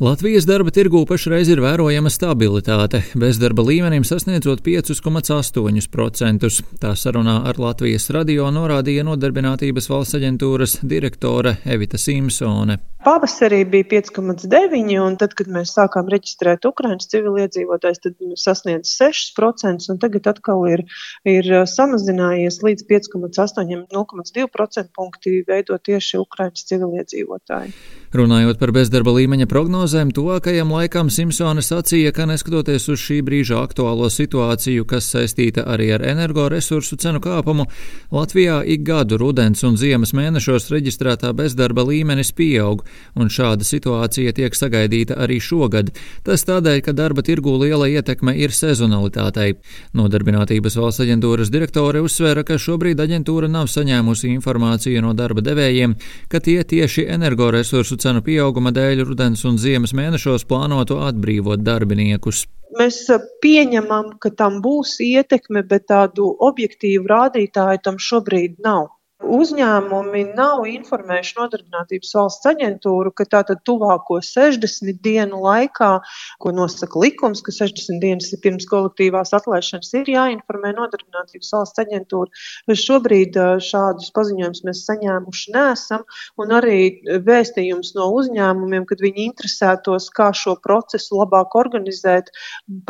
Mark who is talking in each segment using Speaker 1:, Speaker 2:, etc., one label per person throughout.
Speaker 1: Latvijas darba tirgū pašreiz ir vērojama stabilitāte, bezdarba līmenim sasniedzot 5,8%. Tā sarunā ar Latvijas radio norādīja Nodarbinātības valsts aģentūras direktore Evita Simpsone.
Speaker 2: Pavasarī bija 5,9, un tad, kad mēs sākām reģistrēt Ukraiņas civiliedzīvotājus, tad sasniedz 6%, un tagad atkal ir, ir samazinājies līdz 5,8, 0,2% punkti veido tieši Ukraiņas civiliedzīvotāji.
Speaker 1: Runājot par bezdarba līmeņa prognozēm, tuvākajam laikam Simpsone sacīja, ka neskatoties uz šī brīža aktuālo situāciju, kas saistīta arī ar energoresursu cenu kāpumu, Latvijā ik gadu rudens un ziemas mēnešos reģistrētā bezdarba līmenis pieaug, un šāda situācija tiek sagaidīta arī šogad. Tas tādēļ, ka darba tirgū liela ietekme ir sezonalitātei. Nodarbinātības valsts aģentūras direktore uzsvēra, ka šobrīd aģentūra nav saņēmusi informāciju no darba devējiem, ka tie tieši energoresursu cenu pieauguma dēļ rudens un ziemas mēnešos plānotu atbrīvot darbiniekus.
Speaker 2: Mēs pieņemam, ka tam būs ietekme, bet tādu objektīvu rādītāju tam šobrīd nav. Uzņēmumi nav informējuši Nodarbinātības valsts aģentūru, ka tātad tuvāko 60 dienu laikā, ko nosaka likums, ka 60 dienas ir pirms kolektīvās atlaišanas, ir jāinformē Nodarbinātības valsts aģentūra. Šobrīd šādus paziņojumus mēs saņēmuši nesam, un arī vēstījums no uzņēmumiem, kad viņi interesētos, kā šo procesu labāk organizēt,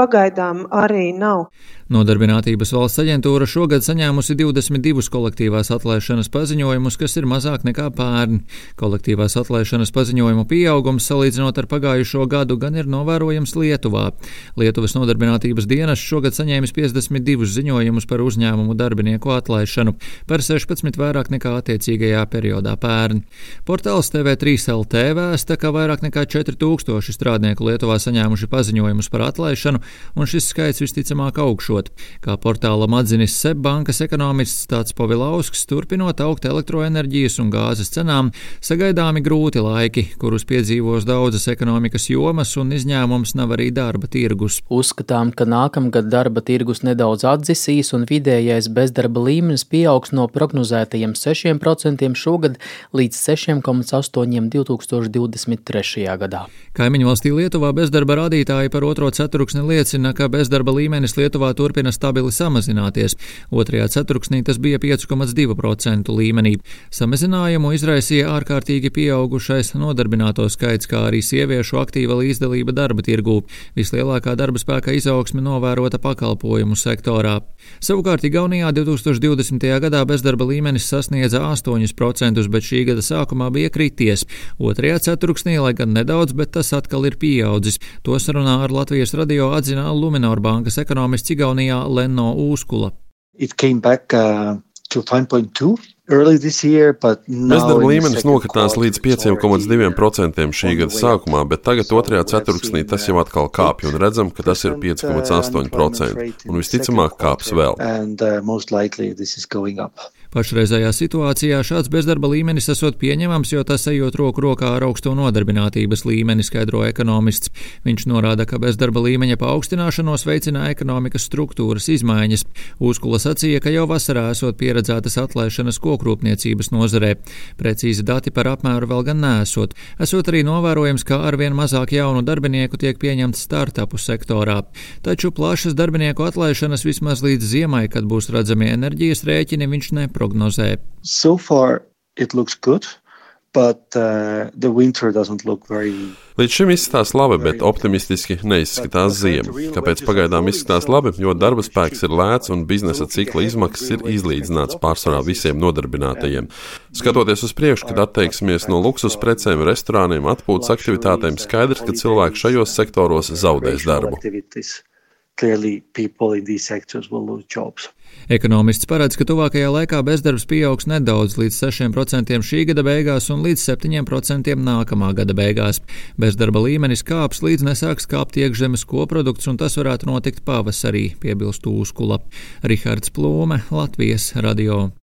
Speaker 2: pagaidām arī nav.
Speaker 1: Nodarbinātības valsts aģentūra šogad saņēmusi 22 kolektīvās atlaišanas atlaišanas paziņojumus, kas ir mazāk nekā pērn. Kolektīvās atlaišanas paziņojumu pieaugums salīdzinot ar pagājušo gadu gan ir novērojams Lietuvā. Lietuvas nodarbinātības dienas šogad saņēmis 52 ziņojumus par uzņēmumu darbinieku atlaišanu, par 16 vairāk nekā attiecīgajā periodā pērn. Portāls TV3 LT vēsta, ka vairāk nekā 4000 strādnieku Lietuvā saņēmuši paziņojumus par atlaišanu, un šis skaits visticamāk augšot. Kā portālam atzinis SEB bankas ekonomists Tāds Povilausks, turpinot turpinot augt elektroenerģijas un gāzes cenām, sagaidāmi grūti laiki, kurus piedzīvos daudzas ekonomikas jomas, un izņēmums nav arī darba tirgus.
Speaker 3: Uzskatām, ka nākamgad darba tirgus nedaudz atdzisīs, un vidējais bezdarba līmenis pieaugs no prognozētajiem 6% šogad līdz 6,8% 2023. gadā.
Speaker 1: Kaimiņu valstī Lietuvā bezdarba rādītāji par otro ceturksni liecina, ka bezdarba līmenis Lietuvā turpina stabili samazināties. Otrajā ceturksnī tas bija 5,2% procentu līmenī. Samazinājumu izraisīja ārkārtīgi pieaugušais nodarbināto skaits, kā arī sieviešu aktīva līdzdalība darba tirgū. Vislielākā darba spēka izaugsme novērota pakalpojumu sektorā. Savukārt Igaunijā 2020. gadā bezdarba līmenis sasniedza 8%, bet šī gada sākumā bija krities. Otrajā ceturksnī, lai gan nedaudz, bet tas atkal ir pieaudzis. To sarunā ar Latvijas radio atzina Luminor bankas ekonomists Igaunijā Lenno Ūskula.
Speaker 4: It came back uh, to 5.2
Speaker 5: Bezdarba līmenis nokritās līdz 5,2% šī gada sākumā, bet tagad otrajā ceturksnī tas jau atkal kāpj un redzam, ka tas ir 5,8% un visticamāk kāps vēl.
Speaker 1: Pašreizējā situācijā šāds bezdarba līmenis esot pieņemams, jo tas ejot roku rokā ar augsto nodarbinātības līmeni, skaidro ekonomists. Viņš norāda, ka bezdarba līmeņa paaugstināšanos veicina ekonomikas struktūras izmaiņas. Uzkula sacīja, ka jau vasarā esot pieredzētas atlaišanas kokrūpniecības nozarē. Precīzi dati par apmēru vēl gan nesot. Esot arī novērojams, ka arvien mazāk jaunu darbinieku tiek pieņemts startupu sektorā. Taču plašas darbinieku atlaišanas vismaz līdz ziemai, kad būs redzami enerģijas rēķini, viņš neprot prognozē?
Speaker 4: So far, it looks good. But, uh, very...
Speaker 5: Līdz šim izskatās labi, bet optimistiski neizskatās ziema. Kāpēc pagaidām izskatās labi? Jo darba spēks ir lēts un biznesa cikla izmaksas ir izlīdzināts pārsvarā visiem nodarbinātajiem. Skatoties uz priekšu, kad atteiksimies no luksus precēm, restorāniem, atpūtas aktivitātēm, skaidrs, ka cilvēki šajos sektoros zaudēs darbu
Speaker 4: clearly people in these sectors will lose jobs.
Speaker 1: Ekonomists paredz, ka tuvākajā laikā bezdarbs pieaugs nedaudz līdz 6% šī gada beigās un līdz 7% nākamā gada beigās. Bezdarba līmenis kāps līdz nesāks kāpt iekšzemes koprodukts, un tas varētu notikt pavasarī, piebilstŪskula. Rihards Plūme, Latvijas radio.